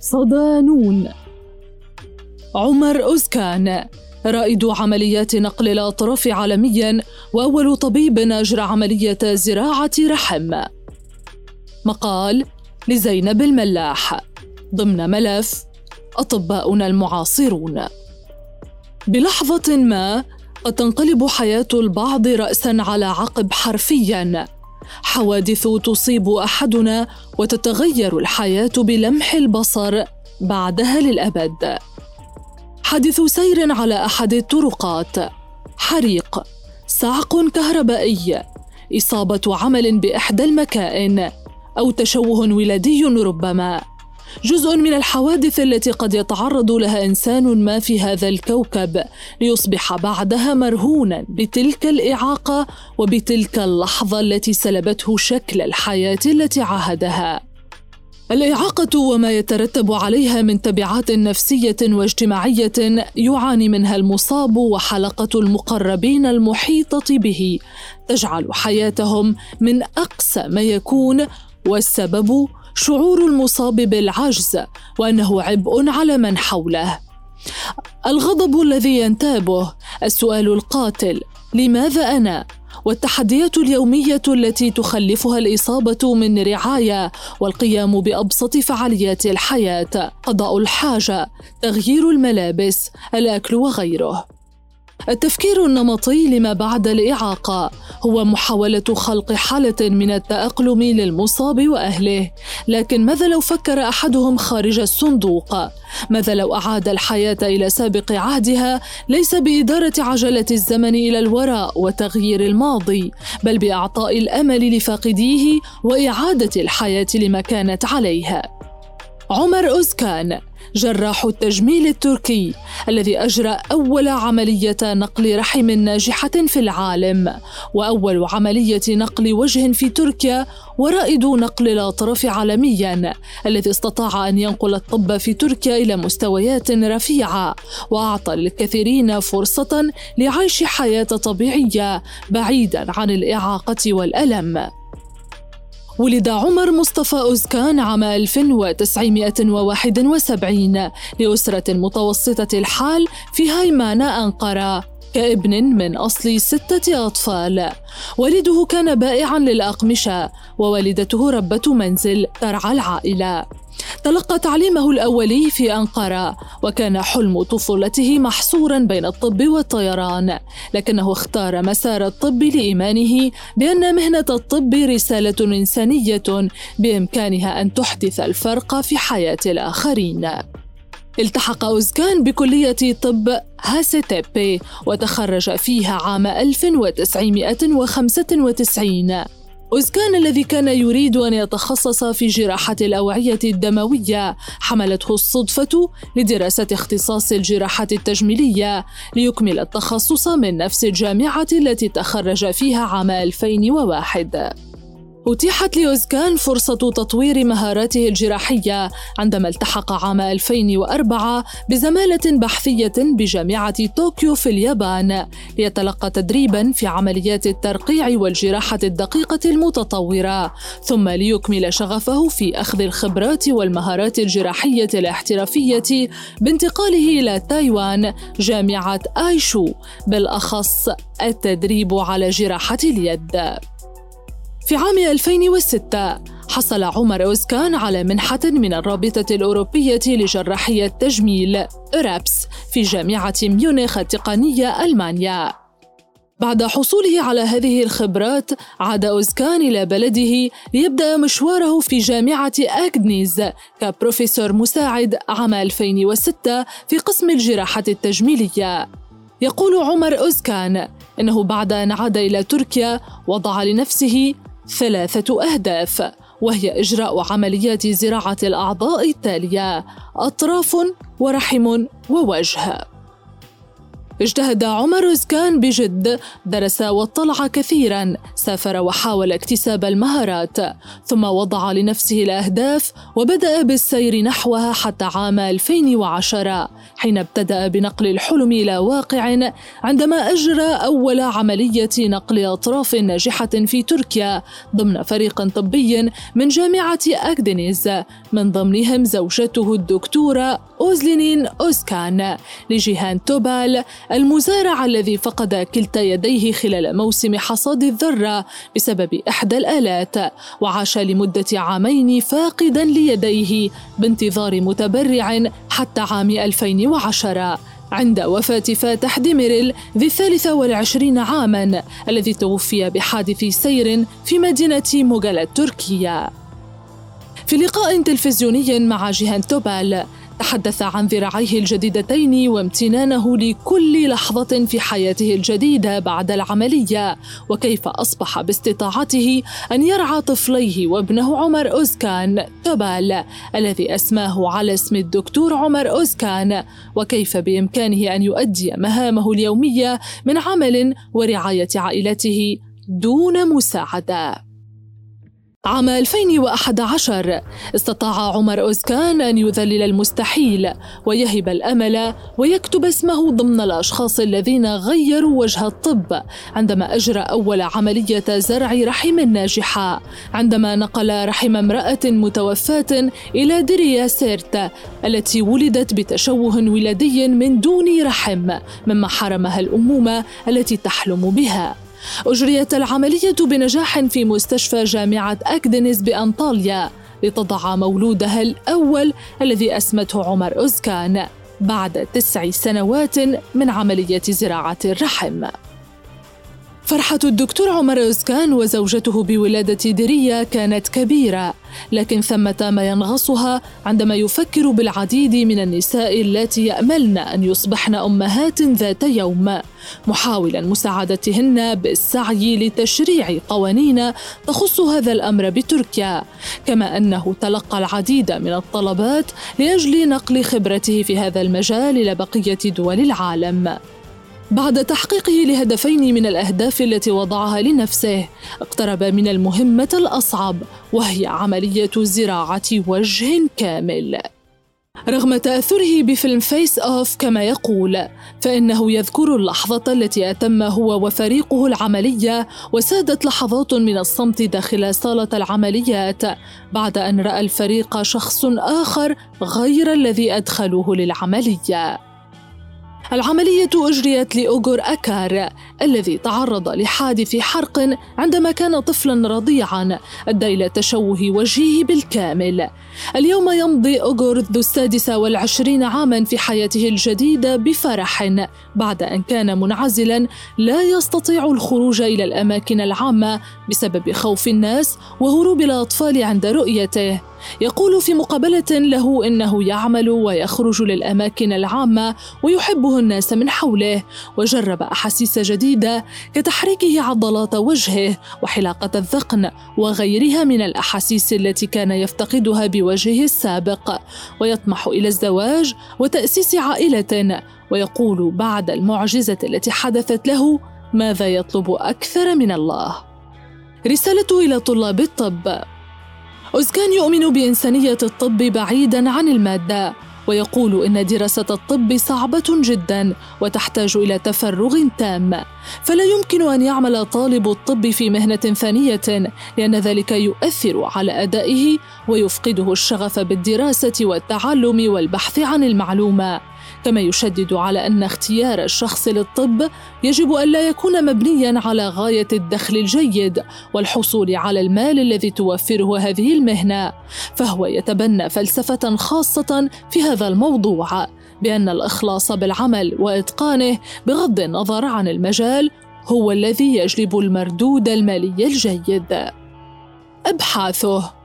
صدانون. عمر أوزكان رائد عمليات نقل الأطراف عالميا وأول طبيب أجرى عملية زراعة رحم. مقال لزينب الملاح. ضمن ملف أطباؤنا المعاصرون. بلحظة ما قد تنقلب حياة البعض رأسا على عقب حرفيا. حوادث تصيب أحدنا وتتغير الحياة بلمح البصر بعدها للأبد. حادث سير على أحد الطرقات. حريق. صعق كهربائي. إصابة عمل بإحدى المكائن أو تشوه ولادي ربما. جزء من الحوادث التي قد يتعرض لها إنسان ما في هذا الكوكب ليصبح بعدها مرهونا بتلك الإعاقة وبتلك اللحظة التي سلبته شكل الحياة التي عاهدها. الإعاقة وما يترتب عليها من تبعات نفسية واجتماعية يعاني منها المصاب وحلقة المقربين المحيطة به. تجعل حياتهم من أقسى ما يكون والسبب شعور المصاب بالعجز وأنه عبء على من حوله. الغضب الذي ينتابه السؤال القاتل لماذا أنا؟ والتحديات اليومية التي تخلفها الإصابة من رعاية والقيام بأبسط فعاليات الحياة قضاء الحاجة تغيير الملابس الأكل وغيره. التفكير النمطي لما بعد الإعاقة هو محاولة خلق حالة من التأقلم للمصاب وأهله، لكن ماذا لو فكر أحدهم خارج الصندوق؟ ماذا لو أعاد الحياة إلى سابق عهدها ليس بإدارة عجلة الزمن إلى الوراء وتغيير الماضي، بل بإعطاء الأمل لفاقديه وإعادة الحياة لما كانت عليه. عمر أوزكان جراح التجميل التركي الذي أجرى أول عملية نقل رحم ناجحة في العالم وأول عملية نقل وجه في تركيا ورائد نقل الأطراف عالميا الذي استطاع أن ينقل الطب في تركيا إلى مستويات رفيعة وأعطى للكثيرين فرصة لعيش حياة طبيعية بعيدا عن الإعاقة والألم. ولد عمر مصطفى أوزكان عام 1971 لأسرة متوسطة الحال في هايمانا أنقرة كابن من أصل ستة أطفال. والده كان بائعا للأقمشة ووالدته ربة منزل ترعى العائلة. تلقى تعليمه الأولي في أنقرة وكان حلم طفولته محصورا بين الطب والطيران لكنه اختار مسار الطب لإيمانه بأن مهنة الطب رسالة إنسانية بإمكانها أن تحدث الفرق في حياة الآخرين. التحق أوزكان بكلية طب هاسيتيبي وتخرج فيها عام 1995 أوزكان الذي كان يريد أن يتخصص في جراحة الأوعية الدموية. حملته الصدفة لدراسة اختصاص الجراحة التجميلية ليكمل التخصص من نفس الجامعة التي تخرج فيها عام 2001 أتيحت لأوزكان فرصة تطوير مهاراته الجراحية عندما التحق عام 2004 بزمالة بحثية بجامعة طوكيو في اليابان ليتلقى تدريبا في عمليات الترقيع والجراحة الدقيقة المتطورة ثم ليكمل شغفه في أخذ الخبرات والمهارات الجراحية الاحترافية بانتقاله إلى تايوان جامعة آيشو بالأخص التدريب على جراحة اليد. في عام 2006 حصل عمر أوزكان على منحة من الرابطة الأوروبية لجراحية التجميل أورابس في جامعة ميونخ التقنية ألمانيا. بعد حصوله على هذه الخبرات عاد أوزكان إلى بلده ليبدأ مشواره في جامعة أكدنيز كبروفيسور مساعد عام 2006 في قسم الجراحة التجميلية. يقول عمر أوزكان إنه بعد أن عاد إلى تركيا وضع لنفسه ثلاثة أهداف وهي إجراء عمليات زراعة الأعضاء التالية أطراف ورحم ووجه. اجتهد عمر أزكان بجد درس واطلع كثيرا سافر وحاول اكتساب المهارات ثم وضع لنفسه الأهداف وبدأ بالسير نحوها حتى عام 2010 حين ابتدأ بنقل الحلم إلى واقع عندما أجرى أول عملية نقل أطراف ناجحة في تركيا ضمن فريق طبي من جامعة أكدنيز من ضمنهم زوجته الدكتورة أوزلينين أوسكان لجيهان توبال المزارع الذي فقد كلتا يديه خلال موسم حصاد الذرة بسبب إحدى الآلات وعاش لمدة عامين فاقدا ليديه بانتظار متبرع حتى عام 2010 عند وفاة فاتح ديميريل ذي الثالثة والعشرين عاما الذي توفي بحادث سير في مدينة موغالا التركية في لقاء تلفزيوني مع جيهان توبال تحدث عن ذراعيه الجديدتين وامتنانه لكل لحظة في حياته الجديدة بعد العملية وكيف أصبح باستطاعته أن يرعى طفليه وابنه عمر أوزكان توبال الذي أسماه على اسم الدكتور عمر أوزكان وكيف بإمكانه أن يؤدي مهامه اليومية من عمل ورعاية عائلته دون مساعدة. عام 2011 استطاع عمر أوزكان أن يذلل المستحيل ويهب الأمل ويكتب اسمه ضمن الأشخاص الذين غيروا وجه الطب عندما أجرى أول عملية زرع رحم ناجحة. عندما نقل رحم امرأة متوفاة إلى ديريا سيرت التي ولدت بتشوه ولادي من دون رحم مما حرمها الأمومة التي تحلم بها. أجريت العملية بنجاح في مستشفى جامعة أكدنس بأنطاليا لتضع مولودها الأول الذي أسمته عمر أوزكان بعد تسع سنوات من عملية زراعة الرحم. فرحة الدكتور عمر أوزكان وزوجته بولادة ديريا كانت كبيرة لكن ثمة ما ينغصها عندما يفكر بالعديد من النساء اللاتي يأملن أن يصبحن أمهات ذات يوم محاولا مساعدتهن بالسعي لتشريع قوانين تخص هذا الأمر بتركيا كما أنه تلقى العديد من الطلبات لأجل نقل خبرته في هذا المجال إلى بقية دول العالم. بعد تحقيقه لهدفين من الأهداف التي وضعها لنفسه اقترب من المهمة الأصعب وهي عملية زراعة وجه كامل. رغم تأثره بفيلم Face Off كما يقول فإنه يذكر اللحظة التي أتم هو وفريقه العملية وسادت لحظات من الصمت داخل صالة العمليات بعد أن رأى الفريق شخص آخر غير الذي أدخلوه للعملية. العملية أجريت لأوغور أكار الذي تعرض لحادث حرق عندما كان طفلا رضيعا أدى إلى تشوه وجهه بالكامل. اليوم يمضي أوغور ذو السادسة والعشرين عاما في حياته الجديدة بفرح. بعد أن كان منعزلا لا يستطيع الخروج إلى الأماكن العامة بسبب خوف الناس وهروب الأطفال عند رؤيته. يقول في مقابلة له إنه يعمل ويخرج للأماكن العامة ويحبه الناس من حوله. وجرب أحاسيس جديدة كتحريكه عضلات وجهه وحلاقة الذقن وغيرها من الأحاسيس التي كان يفتقدها بوجهه. السابق ويطمح إلى الزواج وتأسيس عائلة ويقول بعد المعجزة التي حدثت له ماذا يطلب أكثر من الله؟ رسالة إلى طلاب الطب. أوزكان يؤمن بإنسانية الطب بعيدا عن المادة ويقول إن دراسة الطب صعبة جدا وتحتاج إلى تفرغ تام. فلا يمكن أن يعمل طالب الطب في مهنة ثانية لأن ذلك يؤثر على أدائه ويفقده الشغف بالدراسة والتعلم والبحث عن المعلومة. كما يشدد على أن اختيار الشخص للطب يجب الا يكون مبنيا على غاية الدخل الجيد والحصول على المال الذي توفره هذه المهنة. فهو يتبنى فلسفة خاصة في هذا الموضوع بأن الإخلاص بالعمل وإتقانه بغض النظر عن المجال هو الذي يجلب المردود المالي الجيد. أبحاثه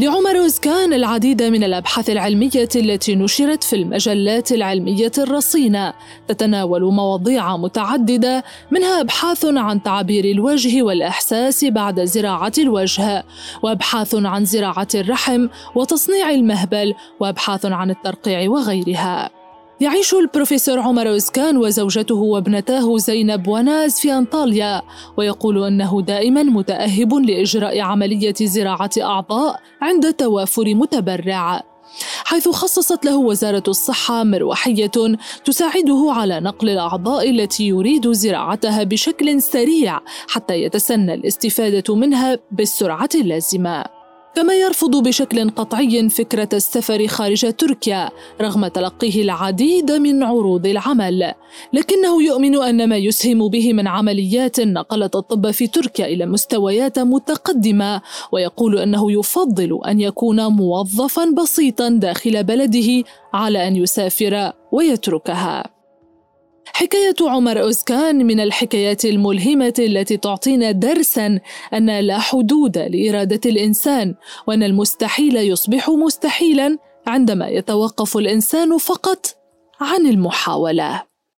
لعمر كان العديد من الأبحاث العلمية التي نشرت في المجلات العلمية الرصينة تتناول مواضيع متعددة منها أبحاث عن تعبير الوجه والإحساس بعد زراعة الوجه وأبحاث عن زراعة الرحم وتصنيع المهبل وأبحاث عن الترقيع وغيرها. يعيش البروفيسور عمر أوزكان وزوجته وابنتاه زينب وناز في أنطاليا ويقول أنه دائما متأهب لإجراء عملية زراعة أعضاء عند توافر متبرع حيث خصصت له وزارة الصحة مروحية تساعده على نقل الأعضاء التي يريد زراعتها بشكل سريع حتى يتسنى الاستفادة منها بالسرعة اللازمة. كما يرفض بشكل قطعي فكرة السفر خارج تركيا رغم تلقيه العديد من عروض العمل، لكنه يؤمن أن ما يسهم به من عمليات نقلت الطب في تركيا إلى مستويات متقدمة، ويقول أنه يفضل أن يكون موظفا بسيطا داخل بلده على أن يسافر ويتركها. حكاية عمر أوزكان من الحكايات الملهمة التي تعطينا درسا أن لا حدود لإرادة الإنسان وأن المستحيل يصبح مستحيلا عندما يتوقف الإنسان فقط عن المحاولة.